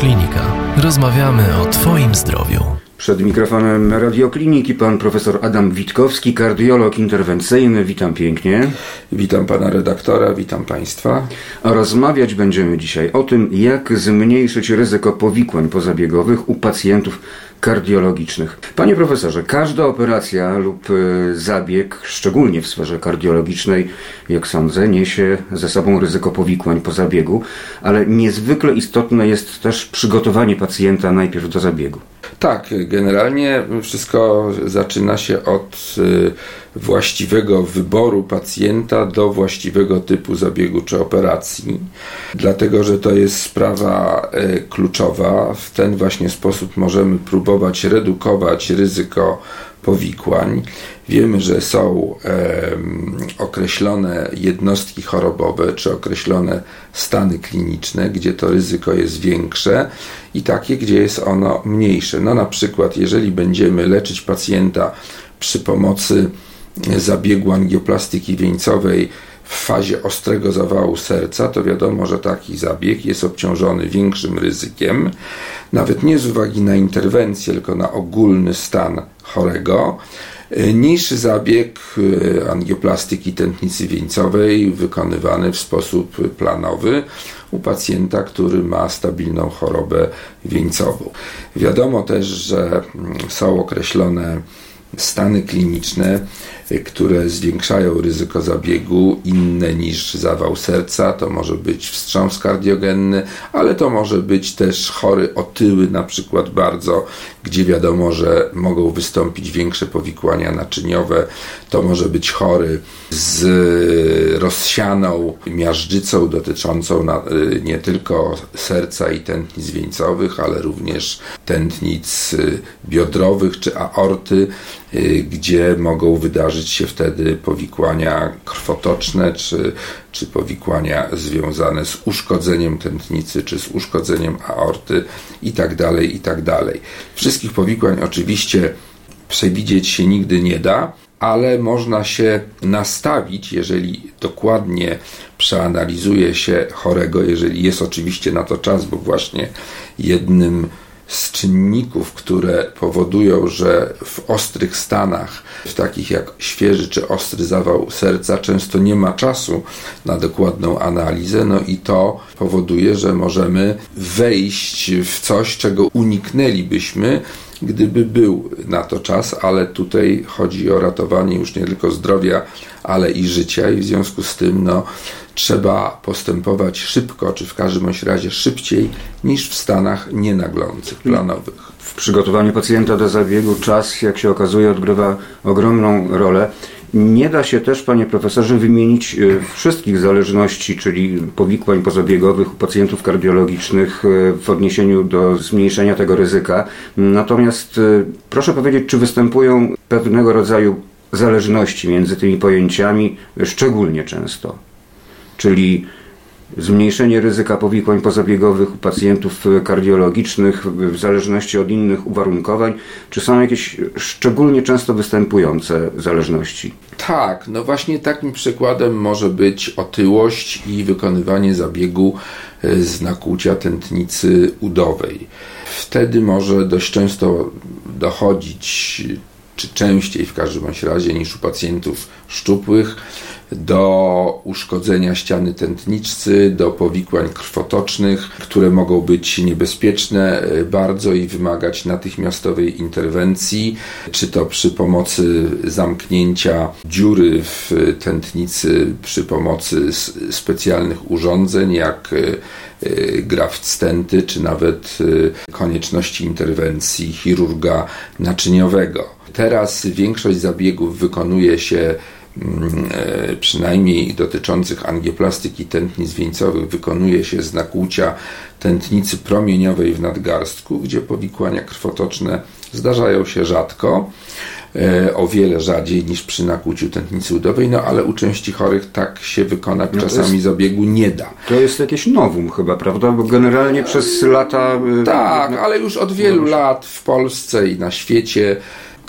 Radioklinika. Rozmawiamy o Twoim zdrowiu. Przed mikrofonem Radiokliniki pan profesor Adam Witkowski, kardiolog interwencyjny. Witam pięknie. Witam pana redaktora, witam państwa. A rozmawiać będziemy dzisiaj o tym, jak zmniejszyć ryzyko powikłań pozabiegowych u pacjentów kardiologicznych. Panie profesorze, każda operacja lub e, zabieg, szczególnie w sferze kardiologicznej, jak sądzę, niesie ze sobą ryzyko powikłań po zabiegu, ale niezwykle istotne jest też przygotowanie pacjenta najpierw do zabiegu. Tak, generalnie wszystko zaczyna się od y, właściwego wyboru pacjenta do właściwego typu zabiegu czy operacji, dlatego że to jest sprawa y, kluczowa. W ten właśnie sposób możemy próbować redukować ryzyko powikłań. Wiemy, że są e, określone jednostki chorobowe czy określone stany kliniczne, gdzie to ryzyko jest większe i takie, gdzie jest ono mniejsze. No na przykład, jeżeli będziemy leczyć pacjenta przy pomocy zabiegu angioplastyki wieńcowej w fazie ostrego zawału serca, to wiadomo, że taki zabieg jest obciążony większym ryzykiem, nawet nie z uwagi na interwencję, tylko na ogólny stan chorego. Niższy zabieg e, angioplastyki tętnicy wieńcowej wykonywany w sposób planowy u pacjenta, który ma stabilną chorobę wieńcową. Wiadomo też, że mm, są określone stany kliniczne, które zwiększają ryzyko zabiegu, inne niż zawał serca. To może być wstrząs kardiogenny, ale to może być też chory otyły, na przykład bardzo, gdzie wiadomo, że mogą wystąpić większe powikłania naczyniowe. To może być chory z rozsianą miażdżycą dotyczącą y, nie tylko serca i tętnic wieńcowych, ale również tętnic y, biodrowych czy aorty, gdzie mogą wydarzyć się wtedy powikłania krwotoczne czy, czy powikłania związane z uszkodzeniem tętnicy czy z uszkodzeniem aorty itd. Tak itd. Tak Wszystkich powikłań oczywiście przewidzieć się nigdy nie da, ale można się nastawić, jeżeli dokładnie przeanalizuje się chorego, jeżeli jest oczywiście na to czas, bo właśnie jednym z czynników, które powodują, że w ostrych stanach, w takich jak świeży czy ostry zawał serca, często nie ma czasu na dokładną analizę, no i to powoduje, że możemy wejść w coś, czego uniknęlibyśmy, gdyby był na to czas, ale tutaj chodzi o ratowanie już nie tylko zdrowia, ale i życia i w związku z tym no, trzeba postępować szybko, czy w każdym razie szybciej niż w stanach nienaglących, planowych. W przygotowaniu pacjenta do zabiegu czas, jak się okazuje, odgrywa ogromną rolę. Nie da się też, panie profesorze, wymienić e, wszystkich zależności, czyli powikłań pozabiegowych u pacjentów kardiologicznych e, w odniesieniu do zmniejszenia tego ryzyka. Natomiast e, proszę powiedzieć, czy występują pewnego rodzaju zależności między tymi pojęciami szczególnie często? Czyli zmniejszenie ryzyka powikłań pozabiegowych u pacjentów kardiologicznych w zależności od innych uwarunkowań? Czy są jakieś szczególnie często występujące zależności? Tak, no właśnie takim przykładem może być otyłość i wykonywanie zabiegu e, z nakłucia tętnicy udowej. Wtedy może dość często dochodzić, czy częściej w każdym razie niż u pacjentów szczupłych, do uszkodzenia ściany tętniczcy, do powikłań krwotocznych, które mogą być niebezpieczne e, bardzo i wymagać natychmiastowej interwencji, czy to przy pomocy zamknięcia dziury w tętnicy przy pomocy specjalnych urządzeń, jak e, e, graft stenty, czy nawet konieczności interwencji chirurga naczyniowego. Teraz większość zabiegów wykonuje się przynajmniej dotyczących angioplastyki tętnic wieńcowych wykonuje się z nakłucia tętnicy promieniowej w nadgarstku, gdzie powikłania krwotoczne zdarzają się rzadko, e, o wiele rzadziej niż przy nakłuciu tętnicy udowej, no ale u części chorych tak się wykonać no czasami jest, zabiegu nie da. To jest jakieś nowum chyba, prawda? Bo generalnie przez lata... E, tak, ale już od wielu lat w Polsce i na świecie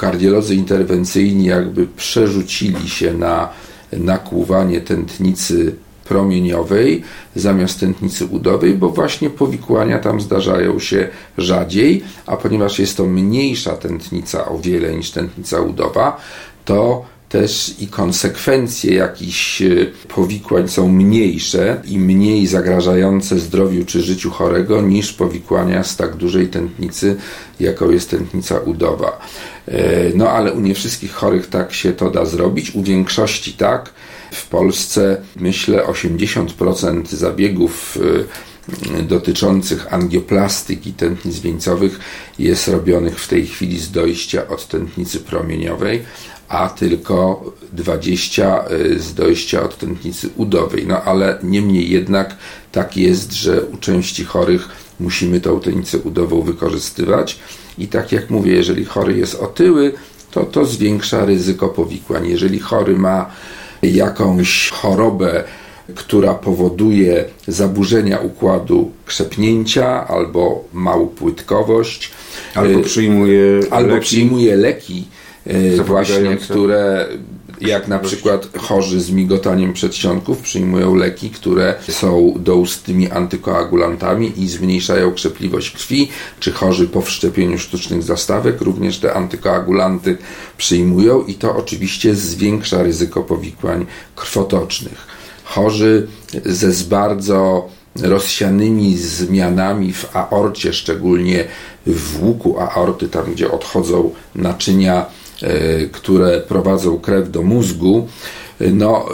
kardiolodzy interwencyjni jakby przerzucili się na nakłuwanie tętnicy promieniowej zamiast tętnicy udowej, bo właśnie powikłania tam zdarzają się rzadziej, a ponieważ jest to mniejsza tętnica o wiele niż tętnica udowa, to też i konsekwencje jakichś e, powikłań są mniejsze i mniej zagrażające zdrowiu czy życiu chorego niż powikłania z tak dużej tętnicy, jaką jest tętnica udowa. E, no ale u nie wszystkich chorych tak się to da zrobić, u większości tak. W Polsce myślę 80% zabiegów e, dotyczących angioplastyki tętnic wieńcowych jest robionych w tej chwili z dojścia od tętnicy promieniowej, a tylko 20 y, z dojścia od tętnicy udowej. No ale niemniej jednak tak jest, że u części chorych musimy tą tętnicę udową wykorzystywać i tak jak mówię, jeżeli chory jest otyły, to to zwiększa ryzyko powikłań. Jeżeli chory ma jakąś chorobę, która powoduje zaburzenia układu krzepnięcia albo małopłytkowość, albo y, przyjmuje albo leki. przyjmuje leki właśnie, które jak na przykład chorzy z migotaniem przedsionków przyjmują leki, które są doustymi antykoagulantami i zmniejszają krzepliwość krwi, czy chorzy po wszczepieniu sztucznych zastawek również te antykoagulanty przyjmują? I to oczywiście zwiększa ryzyko powikłań krwotocznych. Chorzy ze bardzo rozsianymi zmianami w aorcie, szczególnie w łuku aorty, tam gdzie odchodzą naczynia które prowadzą krew do mózgu, no,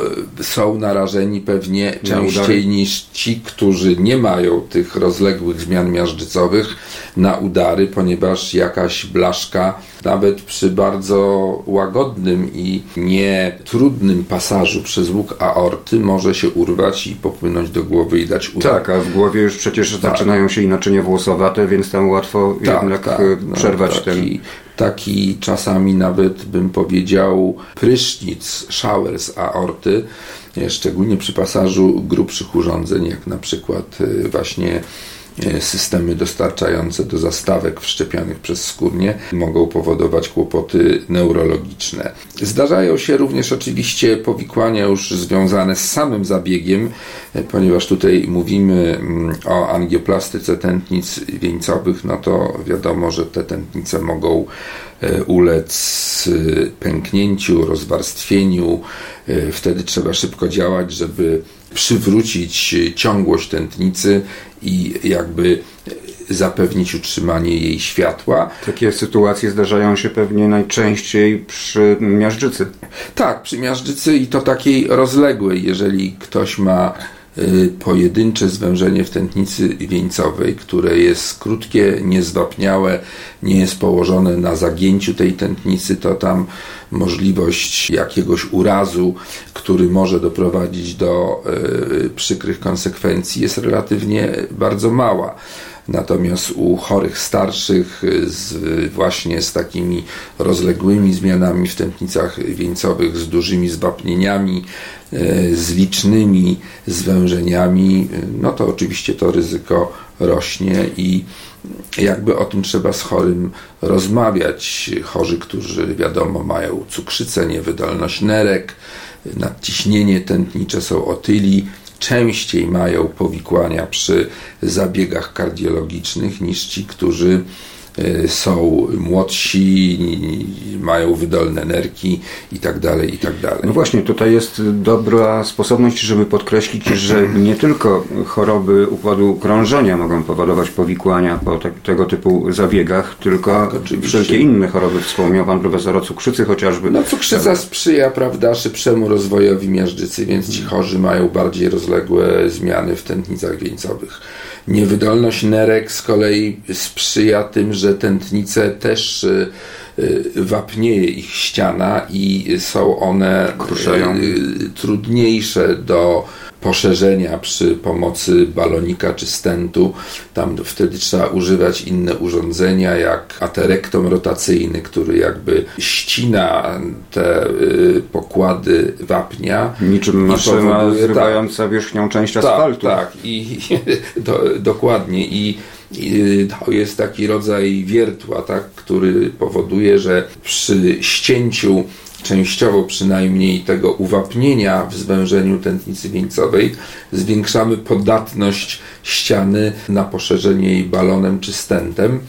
są narażeni pewnie częściej niż ci, którzy nie mają tych rozległych zmian miażdżycowych na udary, ponieważ jakaś blaszka nawet przy bardzo łagodnym i nietrudnym pasażu przez łuk aorty może się urwać i popłynąć do głowy i dać udar. Tak, a w głowie już przecież tak. zaczynają się i naczynia włosowate, więc tam łatwo tak, jednak tak, no, przerwać no, ten taki czasami nawet bym powiedział prysznic, shower z aorty, szczególnie przy pasażu grubszych urządzeń, jak na przykład y, właśnie E, systemy dostarczające do zastawek wszczepionych przez skórnie mogą powodować kłopoty neurologiczne. Zdarzają się również oczywiście powikłania już związane z samym zabiegiem, e, ponieważ tutaj mówimy mm, o angioplastyce tętnic wieńcowych, no to wiadomo, że te tętnice mogą e, ulec pęknięciu, rozwarstwieniu. Wtedy trzeba szybko działać, żeby przywrócić ciągłość tętnicy i jakby zapewnić utrzymanie jej światła. Takie sytuacje zdarzają się pewnie najczęściej przy miażdżycy. Tak, przy miażdżycy i to takiej rozległej. Jeżeli ktoś ma y, pojedyncze zwężenie w tętnicy wieńcowej, które jest krótkie, niezwapniałe, nie jest położone na zagięciu tej tętnicy, to tam możliwość jakiegoś urazu, który może doprowadzić do e, przykrych konsekwencji, jest relatywnie bardzo mała. Natomiast u chorych starszych, z, właśnie z takimi rozległymi zmianami w tętnicach wieńcowych, z dużymi zwapnieniami, e, z licznymi zwężeniami, no to oczywiście to ryzyko rośnie i jakby o tym trzeba z chorym rozmawiać. Chorzy, którzy wiadomo mają cukrzycę, niewydolność nerek, nadciśnienie tętnicze, są otyli, częściej mają powikłania przy zabiegach kardiologicznych niż ci, którzy są młodsi, mają wydolne nerki i tak dalej, i tak dalej. No właśnie, tutaj jest dobra sposobność, żeby podkreślić, że nie tylko choroby układu krążenia mogą powodować powikłania po te, tego typu zabiegach, tylko tak, wszelkie inne choroby. Wspomniał Pan profesor o cukrzycy chociażby. No cukrzyca sprzyja, prawda, szybszemu rozwojowi miażdżycy, więc ci chorzy mają bardziej rozległe zmiany w tętnicach wieńcowych. Niewydolność nerek z kolei sprzyja tym, że tętnice też y, y, wapnieje ich ściana i są one Kruszają. Y, trudniejsze do poszerzenia przy pomocy balonika czy stentu. Tam wtedy trzeba używać inne urządzenia, jak aterektom rotacyjny, który jakby ścina te y, pokłady wapnia. Niczym maszyna zrywająca tak, wierzchnią część tak, asfaltu. Tak, i do, dokładnie. I i to jest taki rodzaj wiertła, tak, który powoduje, że przy ścięciu częściowo przynajmniej tego uwapnienia w zwężeniu tętnicy wieńcowej, zwiększamy podatność ściany na poszerzenie jej balonem czy stentem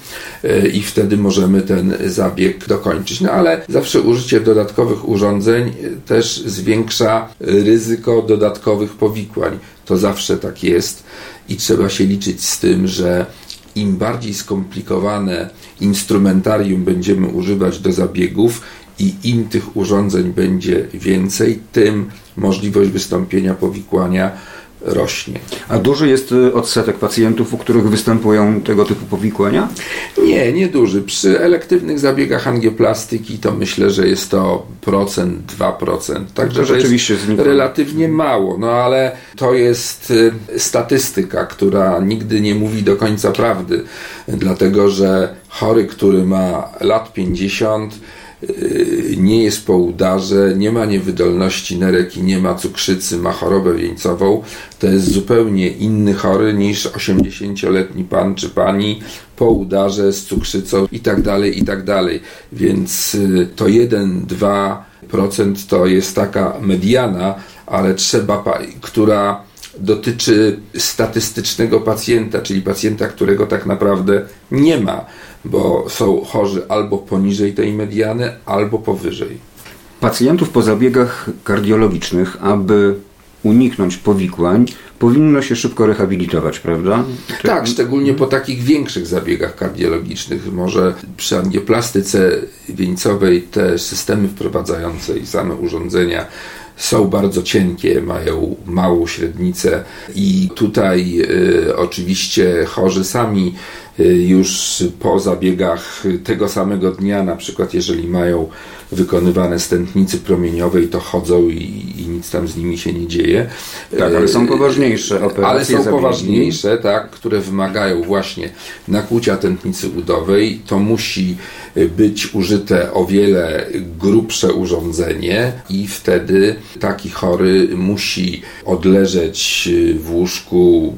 e, i wtedy możemy ten zabieg dokończyć. No ale zawsze użycie dodatkowych urządzeń też zwiększa ryzyko dodatkowych powikłań. To zawsze tak jest i trzeba się liczyć z tym, że im bardziej skomplikowane instrumentarium będziemy używać do zabiegów i im tych urządzeń będzie więcej, tym możliwość wystąpienia powikłania rośnie. A duży jest y, odsetek pacjentów, u których występują tego typu powikłania? Nie, nie duży. Przy elektywnych zabiegach angioplastyki to myślę, że jest to procent, dwa procent. Także to rzeczywiście jest relatywnie mało, no ale to jest y, statystyka, która nigdy nie mówi do końca prawdy, dlatego że chory, który ma lat 50 Y, nie jest po udarze, nie ma niewydolności nerek i nie ma cukrzycy, ma chorobę wieńcową, to jest zupełnie inny chory niż 80-letni pan czy pani po udarze z cukrzycą i tak dalej, i tak dalej. Więc y, to 1-2% to jest taka mediana, ale trzeba, która dotyczy statystycznego pacjenta, czyli pacjenta, którego tak naprawdę nie ma bo są chorzy albo poniżej tej mediany, albo powyżej. Pacjentów po zabiegach kardiologicznych, aby uniknąć powikłań, powinno się szybko rehabilitować, prawda? Tak, szczególnie po takich większych zabiegach kardiologicznych. Może przy angioplastyce wieńcowej te systemy wprowadzające i same urządzenia są bardzo cienkie, mają małą średnicę i tutaj y, oczywiście chorzy sami Y, już po zabiegach tego samego dnia, na przykład jeżeli mają wykonywane stętnicy promieniowej, to chodzą i, i, nic tam z nimi się nie dzieje. Tak, ale są poważniejsze operacje. Ale są zabiegi. poważniejsze, tak, które wymagają właśnie nakłucia tętnicy udowej. To musi być użyte o wiele grubsze urządzenie i wtedy taki chory musi odleżeć w łóżku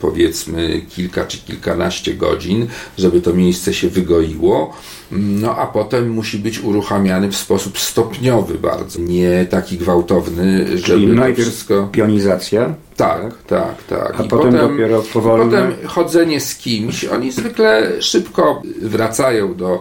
powiedzmy kilka czy kilkanaście godzin, żeby to miejsce się wygoiło no a potem musi być uruchamiany w sposób stopniowy bardzo, nie taki gwałtowny, żeby Czyli najpierw wszystko... pionizacja, tak, tak, tak. A I potem, potem dopiero powolne... Potem chodzenie z kimś. Oni zwykle szybko wracają do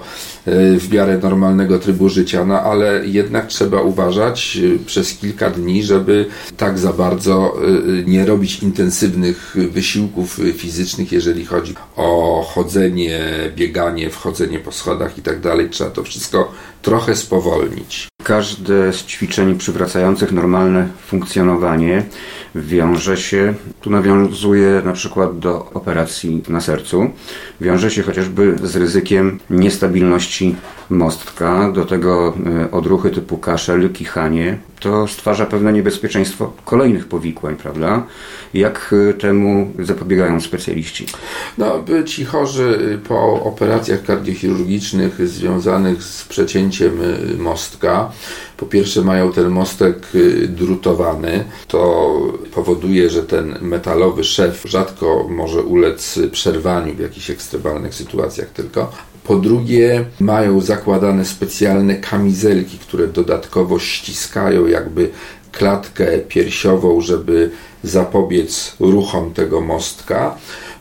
e, w miarę normalnego trybu życia, no ale jednak trzeba uważać e, przez kilka dni, żeby tak za bardzo e, nie robić intensywnych wysiłków fizycznych, jeżeli chodzi o chodzenie, bieganie, wchodzenie po schodach i tak dalej. Trzeba to wszystko trochę spowolnić. Każde z ćwiczeń przywracających normalne funkcjonowanie wiąże się, tu nawiązuje na przykład do operacji na sercu, wiąże się chociażby z ryzykiem niestabilności mostka, do tego e, odruchy typu kaszel, kichanie, to stwarza pewne niebezpieczeństwo kolejnych powikłań, prawda? Jak e, temu zapobiegają specjaliści? No, ci chorzy po operacjach kardiochirurgicznych związanych z przecięciem e, mostka, po pierwsze mają ten mostek drutowany, to powoduje, że ten metalowy szef rzadko może ulec przerwaniu w jakichś ekstremalnych sytuacjach tylko, po drugie, mają zakładane specjalne kamizelki, które dodatkowo ściskają jakby klatkę piersiową, żeby zapobiec ruchom tego mostka.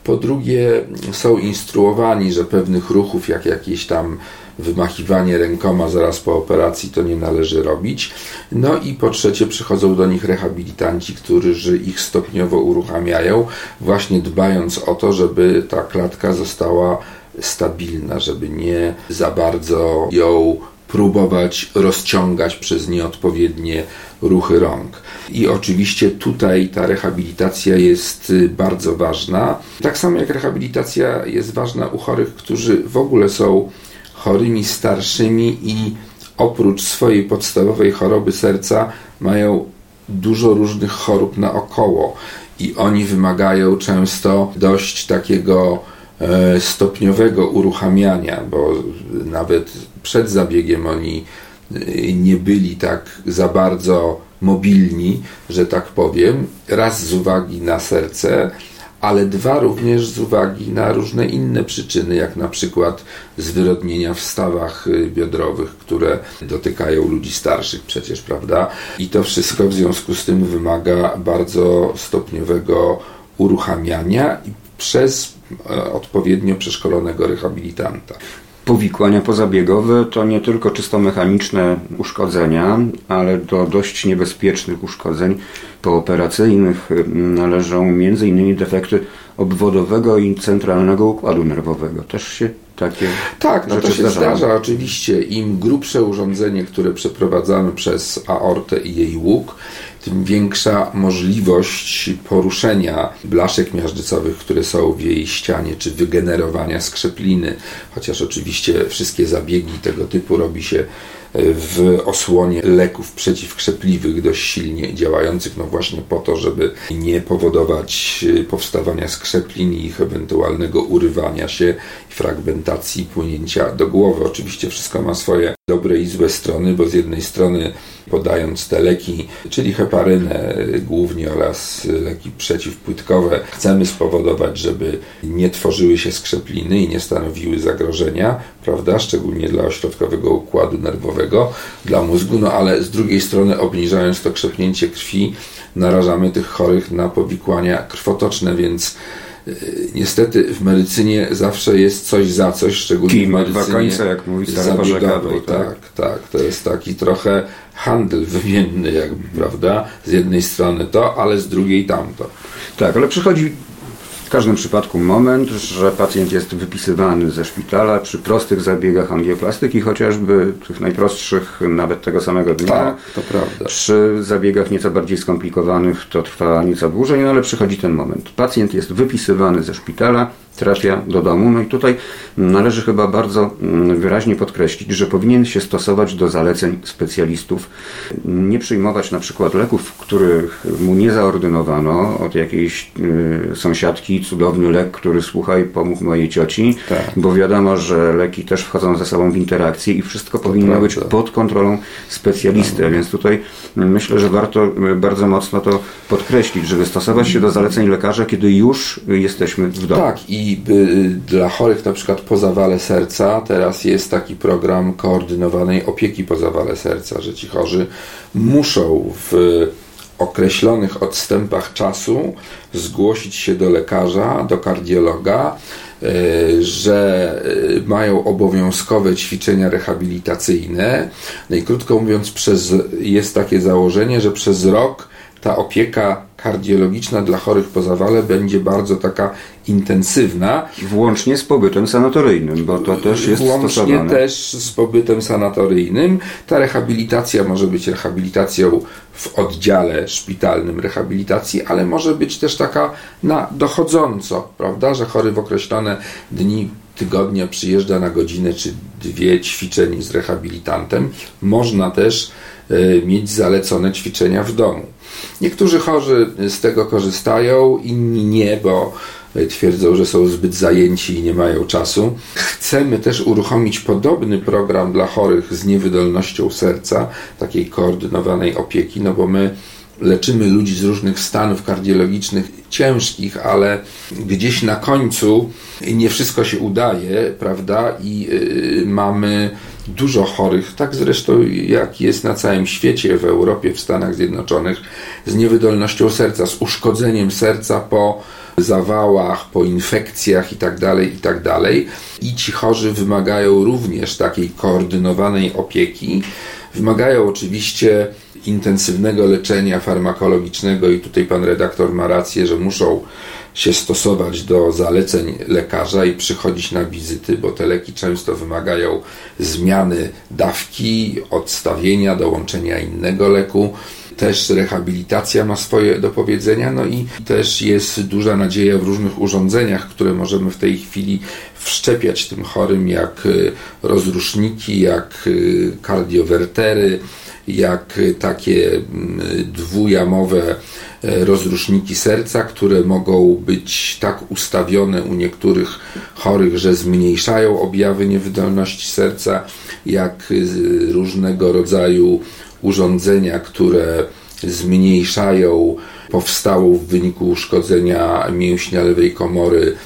Po drugie, są instruowani, że pewnych ruchów, jak jakieś tam wymachiwanie rękoma zaraz po operacji, to nie należy robić. No i po trzecie, przychodzą do nich rehabilitanci, którzy ich stopniowo uruchamiają, właśnie dbając o to, żeby ta klatka została stabilna, żeby nie za bardzo ją próbować rozciągać przez nieodpowiednie ruchy rąk. I oczywiście tutaj ta rehabilitacja jest y, bardzo ważna. Tak samo jak rehabilitacja jest ważna u chorych, którzy w ogóle są chorymi starszymi i oprócz swojej podstawowej choroby serca mają dużo różnych chorób naokoło i oni wymagają często dość takiego stopniowego uruchamiania, bo nawet przed zabiegiem oni e, nie byli tak za bardzo mobilni, że tak powiem, raz z uwagi na serce, ale dwa również z uwagi na różne inne przyczyny, jak na przykład zwyrodnienia w stawach y, biodrowych, które dotykają ludzi starszych przecież, prawda? I to wszystko w związku z tym wymaga bardzo stopniowego uruchamiania przez e, odpowiednio przeszkolonego rehabilitanta. Powikłania pozabiegowe to nie tylko czysto mechaniczne uszkodzenia, ale do dość niebezpiecznych uszkodzeń pooperacyjnych należą m.in. defekty obwodowego i centralnego układu nerwowego. Też się takie Tak, no to się zdarzają. zdarza oczywiście. Im grubsze urządzenie, które przeprowadzamy przez aortę i jej łuk, tym większa możliwość poruszenia blaszek miażdżycowych, które są w jej ścianie, czy wygenerowania skrzepliny, chociaż oczywiście wszystkie zabiegi tego typu robi się w osłonie leków przeciwkrzepliwych, dość silnie działających, no właśnie po to, żeby nie powodować powstawania skrzeplin i ich ewentualnego urywania się i fragmentacji, płynięcia do głowy. Oczywiście wszystko ma swoje dobre i złe strony, bo z jednej strony podając te leki, czyli heparynę głównie oraz leki przeciwpłytkowe, chcemy spowodować, żeby nie tworzyły się skrzepliny i nie stanowiły zagrożenia, prawda, szczególnie dla ośrodkowego układu nerwowego, dla mózgu, no ale z drugiej strony obniżając to krzepnięcie krwi, narażamy tych chorych na powikłania krwotoczne, więc niestety w medycynie zawsze jest coś za coś, szczególnie Kij w medycynie dwa końce, jak mówi stara tak? tak, tak. To jest taki trochę handel wymienny, jakby, prawda? Z jednej strony to, ale z drugiej tamto. Tak, ale przychodzi w każdym przypadku moment, że pacjent jest wypisywany ze szpitala przy prostych zabiegach angioplastyki, chociażby tych najprostszych, nawet tego samego dnia. Tak, to prawda. Przy zabiegach nieco bardziej skomplikowanych to trwa nieco dłużej, no ale przychodzi ten moment. Pacjent jest wypisywany ze szpitala, trafia do domu. No i tutaj należy chyba bardzo mm, wyraźnie podkreślić, że powinien się stosować do zaleceń specjalistów. Nie przyjmować na przykład leków, których mu nie zaordynowano od jakiejś y, sąsiadki, cudowny lek, który słuchaj, pomógł mojej cioci, Tak. bo wiadomo, że leki też wchodzą ze sobą w interakcję i wszystko powinno prawda. być pod kontrolą specjalisty, a więc tutaj myślę, że warto y, bardzo mocno to podkreślić, żeby stosować się do zaleceń lekarza, kiedy już jesteśmy w domu. Tak, i y, dla chorych na przykład po zawale serca teraz jest taki program koordynowanej opieki po zawale serca, że ci chorzy muszą w określonych odstępach czasu zgłosić się do lekarza, do kardiologa, y, że y, mają obowiązkowe ćwiczenia rehabilitacyjne. No i krótko mówiąc, przez, jest takie założenie, że przez rok ta opieka kardiologiczna dla chorych po zawale będzie bardzo taka intensywna. Włącznie z pobytem sanatoryjnym, bo to też jest Włącznie stosowane. też z pobytem sanatoryjnym. Ta rehabilitacja może być rehabilitacją w oddziale szpitalnym rehabilitacji, ale może być też taka na dochodząco, prawda, że chory w określone dni tygodnia przyjeżdża na godzinę czy dwie ćwiczeń z rehabilitantem. Można też mieć zalecone ćwiczenia w domu. Niektórzy chorzy z tego korzystają, inni nie, bo twierdzą, że są zbyt zajęci i nie mają czasu. Chcemy też uruchomić podobny program dla chorych z niewydolnością serca, takiej koordynowanej opieki, no bo my leczymy ludzi z różnych stanów kardiologicznych ciężkich, ale gdzieś na końcu nie wszystko się udaje, prawda? I yy, mamy dużo chorych, tak zresztą jak jest na całym świecie, w Europie, w Stanach Zjednoczonych, z niewydolnością serca, z uszkodzeniem serca po zawałach, po infekcjach itd., itd. I ci chorzy wymagają również takiej koordynowanej opieki. Wymagają oczywiście intensywnego leczenia farmakologicznego i tutaj pan redaktor ma rację, że muszą się stosować do zaleceń lekarza i przychodzić na wizyty, bo te leki często wymagają zmiany dawki, odstawienia, dołączenia innego leku. Też rehabilitacja ma swoje do powiedzenia, no i też jest duża nadzieja w różnych urządzeniach, które możemy w tej chwili wszczepiać tym chorym, jak y, rozruszniki, jak y, kardiowertery, jak takie mm, dwujamowe e, rozruszniki serca, które mogą być tak ustawione u niektórych chorych, że zmniejszają objawy niewydolności serca, jak y, różnego rodzaju urządzenia, które zmniejszają powstałą w wyniku uszkodzenia mięśnia lewej komory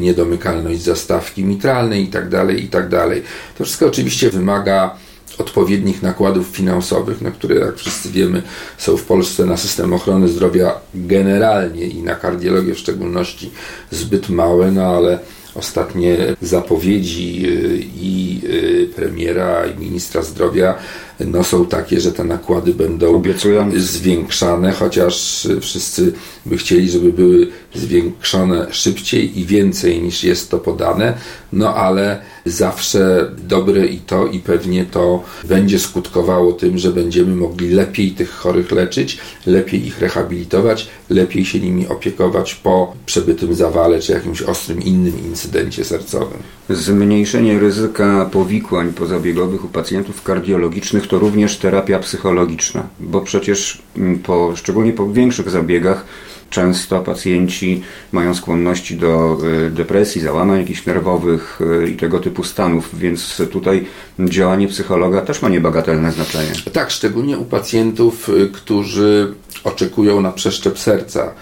niedomykalność zastawki mitralnej itd., tak itd. Tak to wszystko oczywiście wymaga odpowiednich nakładów finansowych, na które, jak wszyscy wiemy, są w Polsce na system ochrony zdrowia generalnie i na kardiologię w szczególności zbyt małe, no ale ostatnie zapowiedzi y, i y, premiera i ministra zdrowia no, są takie, że te nakłady będą Obiecują. zwiększane, chociaż wszyscy by chcieli, żeby były zwiększone szybciej i więcej niż jest to podane, no ale zawsze dobre i to i pewnie to będzie skutkowało tym, że będziemy mogli lepiej tych chorych leczyć, lepiej ich rehabilitować, lepiej się nimi opiekować po przebytym zawale czy jakimś ostrym innym incydencie sercowym. Zmniejszenie ryzyka powikłań pozabiegowych u pacjentów kardiologicznych to również terapia psychologiczna, bo przecież po, szczególnie po większych zabiegach często pacjenci mają skłonności do y, depresji, załamań jakichś nerwowych y, i tego typu stanów, więc tutaj działanie psychologa też ma niebagatelne znaczenie. Tak, szczególnie u pacjentów, y, którzy oczekują na przeszczep serca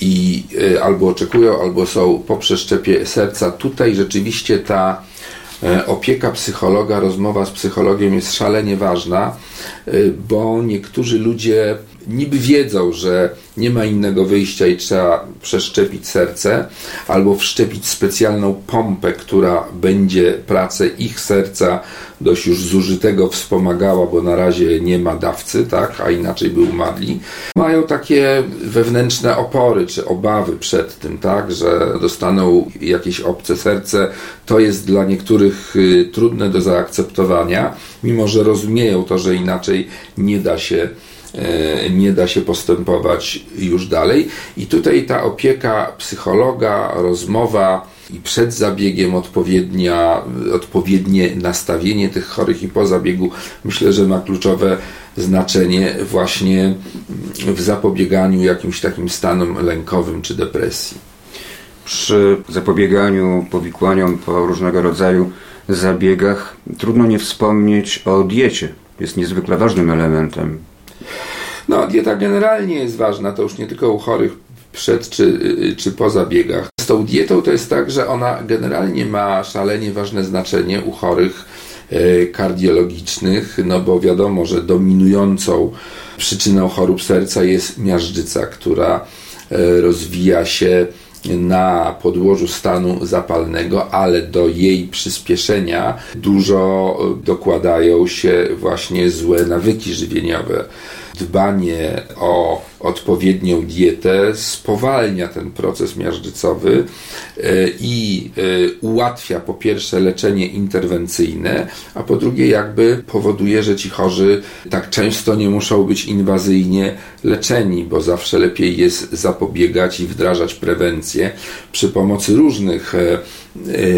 i albo oczekują, albo są po przeszczepie serca. Tutaj rzeczywiście ta E, opieka psychologa, rozmowa z psychologiem jest szalenie ważna, e, bo niektórzy ludzie niby wiedzą, że nie ma innego wyjścia i trzeba przeszczepić serce, albo wszczepić specjalną pompę, która będzie pracę ich serca dość już zużytego wspomagała, bo na razie nie ma dawcy, tak, a inaczej by umarli. Mają takie wewnętrzne opory czy obawy przed tym, tak, że dostaną jakieś obce serce. To jest dla niektórych y, trudne do zaakceptowania, mimo że rozumieją to, że inaczej nie da się nie da się postępować już dalej. I tutaj ta opieka psychologa, rozmowa i przed zabiegiem odpowiednia, odpowiednie nastawienie tych chorych i po zabiegu myślę, że ma kluczowe znaczenie właśnie w zapobieganiu jakimś takim stanom lękowym czy depresji. Przy zapobieganiu powikłaniom po różnego rodzaju zabiegach trudno nie wspomnieć o diecie. Jest niezwykle ważnym elementem no, dieta generalnie jest ważna, to już nie tylko u chorych przed czy, czy po zabiegach. Z tą dietą to jest tak, że ona generalnie ma szalenie ważne znaczenie u chorych e, kardiologicznych, no bo wiadomo, że dominującą przyczyną chorób serca jest miażdżyca, która e, rozwija się na podłożu stanu zapalnego, ale do jej przyspieszenia dużo dokładają się właśnie złe nawyki żywieniowe dbanie o odpowiednią dietę spowalnia ten proces miażdżycowy e, i e, ułatwia po pierwsze leczenie interwencyjne, a po drugie jakby powoduje, że ci chorzy tak często nie muszą być inwazyjnie leczeni, bo zawsze lepiej jest zapobiegać i wdrażać prewencję przy pomocy różnych e,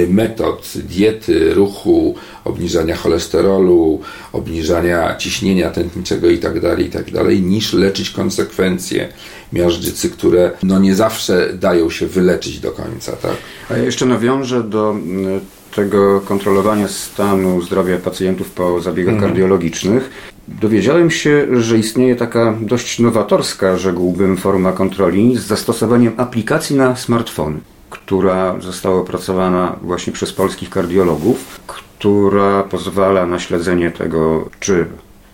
metod diety, ruchu, obniżania cholesterolu, obniżania ciśnienia tętniczego itd., tak itd., tak niż leczyć konsekwencje miażdżycy, które no nie zawsze dają się wyleczyć do końca. Tak? A ja jeszcze nawiążę do tego kontrolowania stanu zdrowia pacjentów po zabiegach mhm. kardiologicznych. Dowiedziałem się, że istnieje taka dość nowatorska, rzekłbym, forma kontroli z zastosowaniem aplikacji na smartfony, która została opracowana właśnie przez polskich kardiologów, która pozwala na śledzenie tego, czy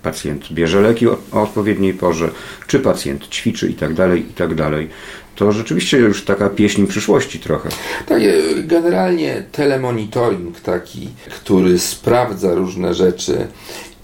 pacjent bierze leki o, odpowiedniej porze, czy pacjent ćwiczy i tak dalej, i tak. To rzeczywiście już taka pieśń przyszłości trochę. Tak, generalnie telemonitoring taki, który sprawdza różne rzeczy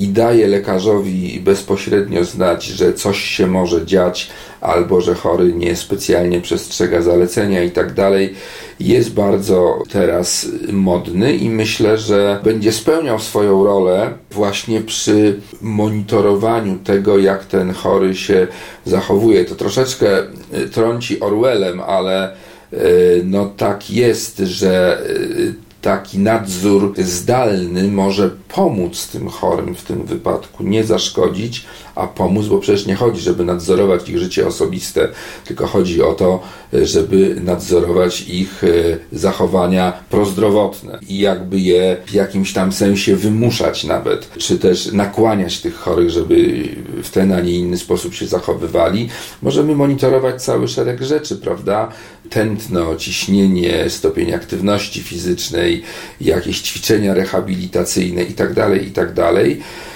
i daje lekarzowi bezpośrednio znać, że coś się może dziać, albo że chory niespecjalnie przestrzega zalecenia i tak dalej, jest bardzo teraz modny i myślę, że będzie spełniał swoją rolę właśnie przy monitorowaniu tego, jak ten chory się zachowuje. To troszeczkę e, trąci Orwellem, ale e, no tak jest, że e, taki nadzór zdalny może pomóc tym chorym w tym wypadku, nie zaszkodzić, a pomóc, bo przecież nie chodzi, żeby nadzorować ich życie osobiste, tylko chodzi o to, żeby nadzorować ich e, zachowania prozdrowotne i jakby je w jakimś tam sensie wymuszać nawet, czy też nakłaniać tych chorych, żeby w ten, a nie inny sposób się zachowywali. Możemy monitorować cały szereg rzeczy, prawda? Tętno, ciśnienie, stopień aktywności fizycznej, jakieś ćwiczenia rehabilitacyjne itd., tak itd. Tak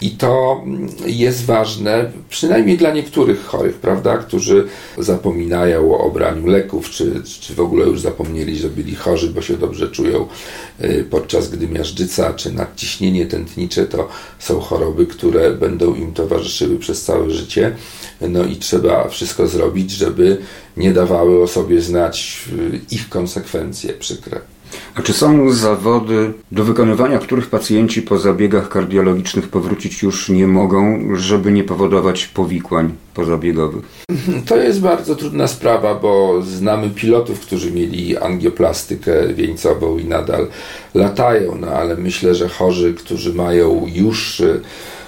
I to jest ważne, przynajmniej dla niektórych chorych, prawda, którzy zapominają o obraniu leków, czy, czy w ogóle już zapomnieli, że byli chorzy, bo się dobrze czują y, podczas gdy miażdżyca czy nadciśnienie tętnicze to są choroby, które będą im towarzyszyły przez całe życie. No i trzeba wszystko zrobić, żeby nie dawały o sobie znać y, ich konsekwencje przykre. A czy są zawody, do wykonywania których pacjenci po zabiegach kardiologicznych powrócić już nie mogą, żeby nie powodować powikłań pozabiegowych? To jest bardzo trudna sprawa, bo znamy pilotów, którzy mieli angioplastykę wieńcową i nadal latają, no ale myślę, że chorzy, którzy mają już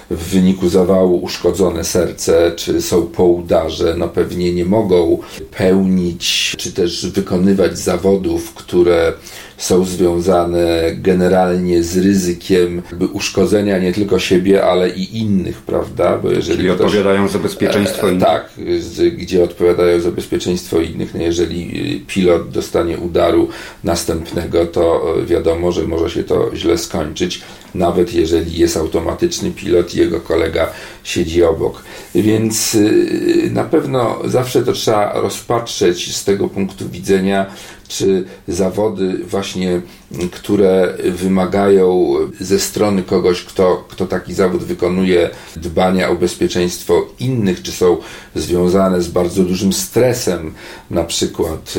w wyniku zawału uszkodzone serce, czy są po udarze, no pewnie nie mogą pełnić, czy też wykonywać zawodów, które są związane generalnie z ryzykiem uszkodzenia nie tylko siebie, ale i innych, prawda? Bo jeżeli Czyli ktoś, odpowiadają za bezpieczeństwo e, innych. Tak, gdzie odpowiadają za bezpieczeństwo innych. No jeżeli pilot dostanie udaru następnego, to wiadomo, że może się to źle skończyć, nawet jeżeli jest automatyczny pilot i jego kolega siedzi obok. Więc y, na pewno zawsze to trzeba rozpatrzeć z tego punktu widzenia, czy zawody właśnie, które wymagają ze strony kogoś, kto, kto taki zawód wykonuje, dbania o bezpieczeństwo innych, czy są związane z bardzo dużym stresem, na przykład,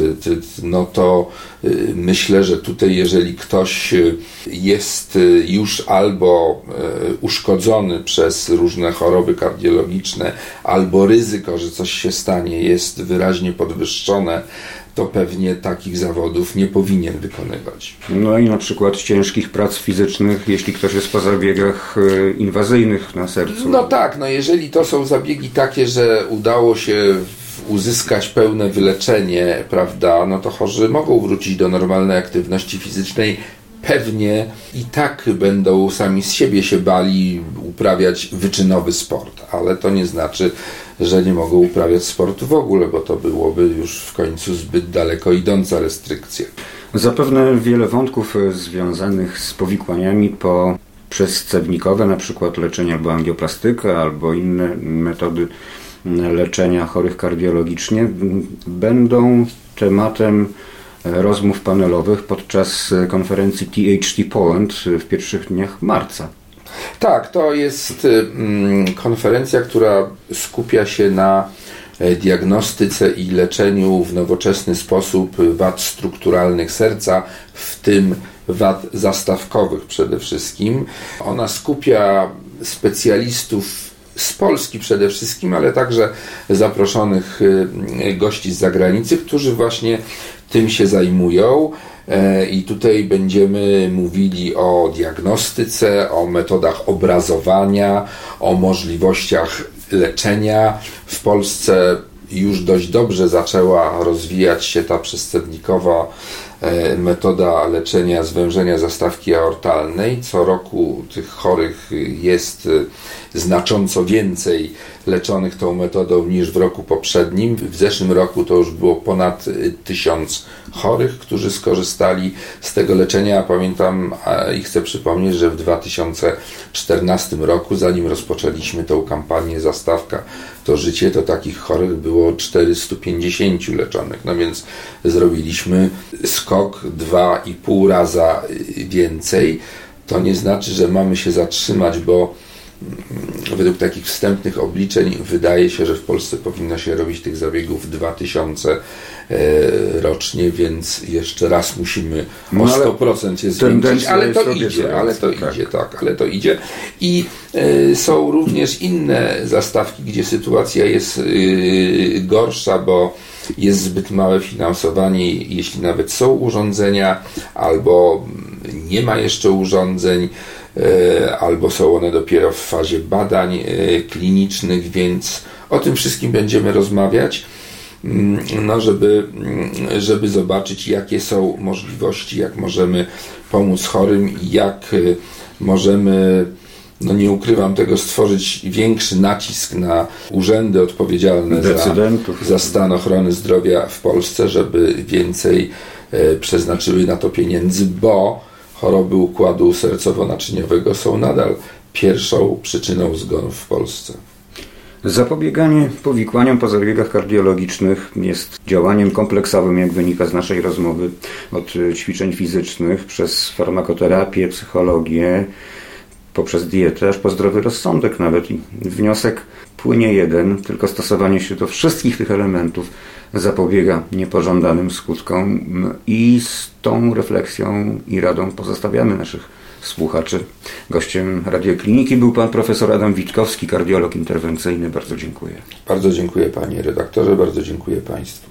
no to y, myślę, że tutaj, jeżeli ktoś jest już albo y, uszkodzony przez różne choroby kardiologiczne, albo ryzyko, że coś się stanie, jest wyraźnie podwyższone, to pewnie takich zawodów nie powinien wykonywać. No i na przykład ciężkich prac fizycznych, jeśli ktoś jest po zabiegach e, inwazyjnych na sercu. No tak, no jeżeli to są zabiegi takie, że udało się uzyskać pełne wyleczenie, prawda, no to chorzy mogą wrócić do normalnej aktywności fizycznej pewnie i tak będą sami z siebie się bali uprawiać wyczynowy sport, ale to nie znaczy, że nie mogą uprawiać sportu w ogóle, bo to byłoby już w końcu zbyt daleko idąca restrykcja. Zapewne wiele wątków związanych z powikłaniami po przescewnikowe, na przykład leczenie albo angioplastyka, albo inne metody leczenia chorych kardiologicznie, będą tematem rozmów panelowych podczas konferencji THT Poland w pierwszych dniach marca. Tak, to jest mm, konferencja, która skupia się na e, diagnostyce i leczeniu w nowoczesny sposób wad strukturalnych serca, w tym wad zastawkowych przede wszystkim. Ona skupia specjalistów z Polski przede wszystkim, ale także zaproszonych e, gości z zagranicy, którzy właśnie tym się zajmują. E, I tutaj będziemy mówili o diagnostyce, o metodach obrazowania, o możliwościach leczenia. W Polsce już dość dobrze zaczęła rozwijać się ta przescednikowa e, metoda leczenia zwężenia zastawki aortalnej. Co roku tych chorych jest e, znacząco więcej leczonych tą metodą niż w roku poprzednim. W zeszłym roku to już było ponad tysiąc chorych, którzy skorzystali z tego leczenia. Pamiętam i chcę przypomnieć, że w 2014 roku, zanim rozpoczęliśmy tą kampanię Zastawka to życie, to takich chorych było 450 leczonych. No więc zrobiliśmy skok 2,5 raza więcej. To nie znaczy, że mamy się zatrzymać, bo według takich wstępnych obliczeń wydaje się, że w Polsce powinno się robić tych zabiegów 2000 e, rocznie, więc jeszcze raz musimy no, o 100% się zwiększyć, ale to idzie, ale to tak. idzie, tak, ale to idzie. I e, są również inne zastawki, gdzie sytuacja jest e, gorsza, bo jest zbyt małe finansowanie, jeśli nawet są urządzenia, albo nie ma jeszcze urządzeń albo są one dopiero w fazie badań e, klinicznych, więc o tym wszystkim będziemy rozmawiać. Mm, no, żeby, mm, żeby zobaczyć, jakie są możliwości, jak możemy pomóc chorym i jak y, możemy, no nie ukrywam tego, stworzyć większy nacisk na urzędy odpowiedzialne za, za stan ochrony zdrowia w Polsce, żeby więcej przeznaczyły na to pieniędzy, bo choroby układu sercowo-naczyniowego są nadal pierwszą przyczyną zgonów w Polsce. Zapobieganie powikłaniom po zabiegach kardiologicznych jest działaniem kompleksowym, jak wynika z naszej rozmowy, od ćwiczeń fizycznych przez farmakoterapię, psychologię, poprzez dietę, aż po zdrowy rozsądek nawet. I wniosek płynie jeden, tylko stosowanie się do wszystkich tych elementów zapobiega niepożądanym skutkom i z tą refleksją i radą pozostawiamy naszych słuchaczy. Gościem Radiokliniki był pan profesor Adam Witkowski, kardiolog interwencyjny. Bardzo dziękuję. Bardzo dziękuję panie redaktorze, bardzo dziękuję państwu.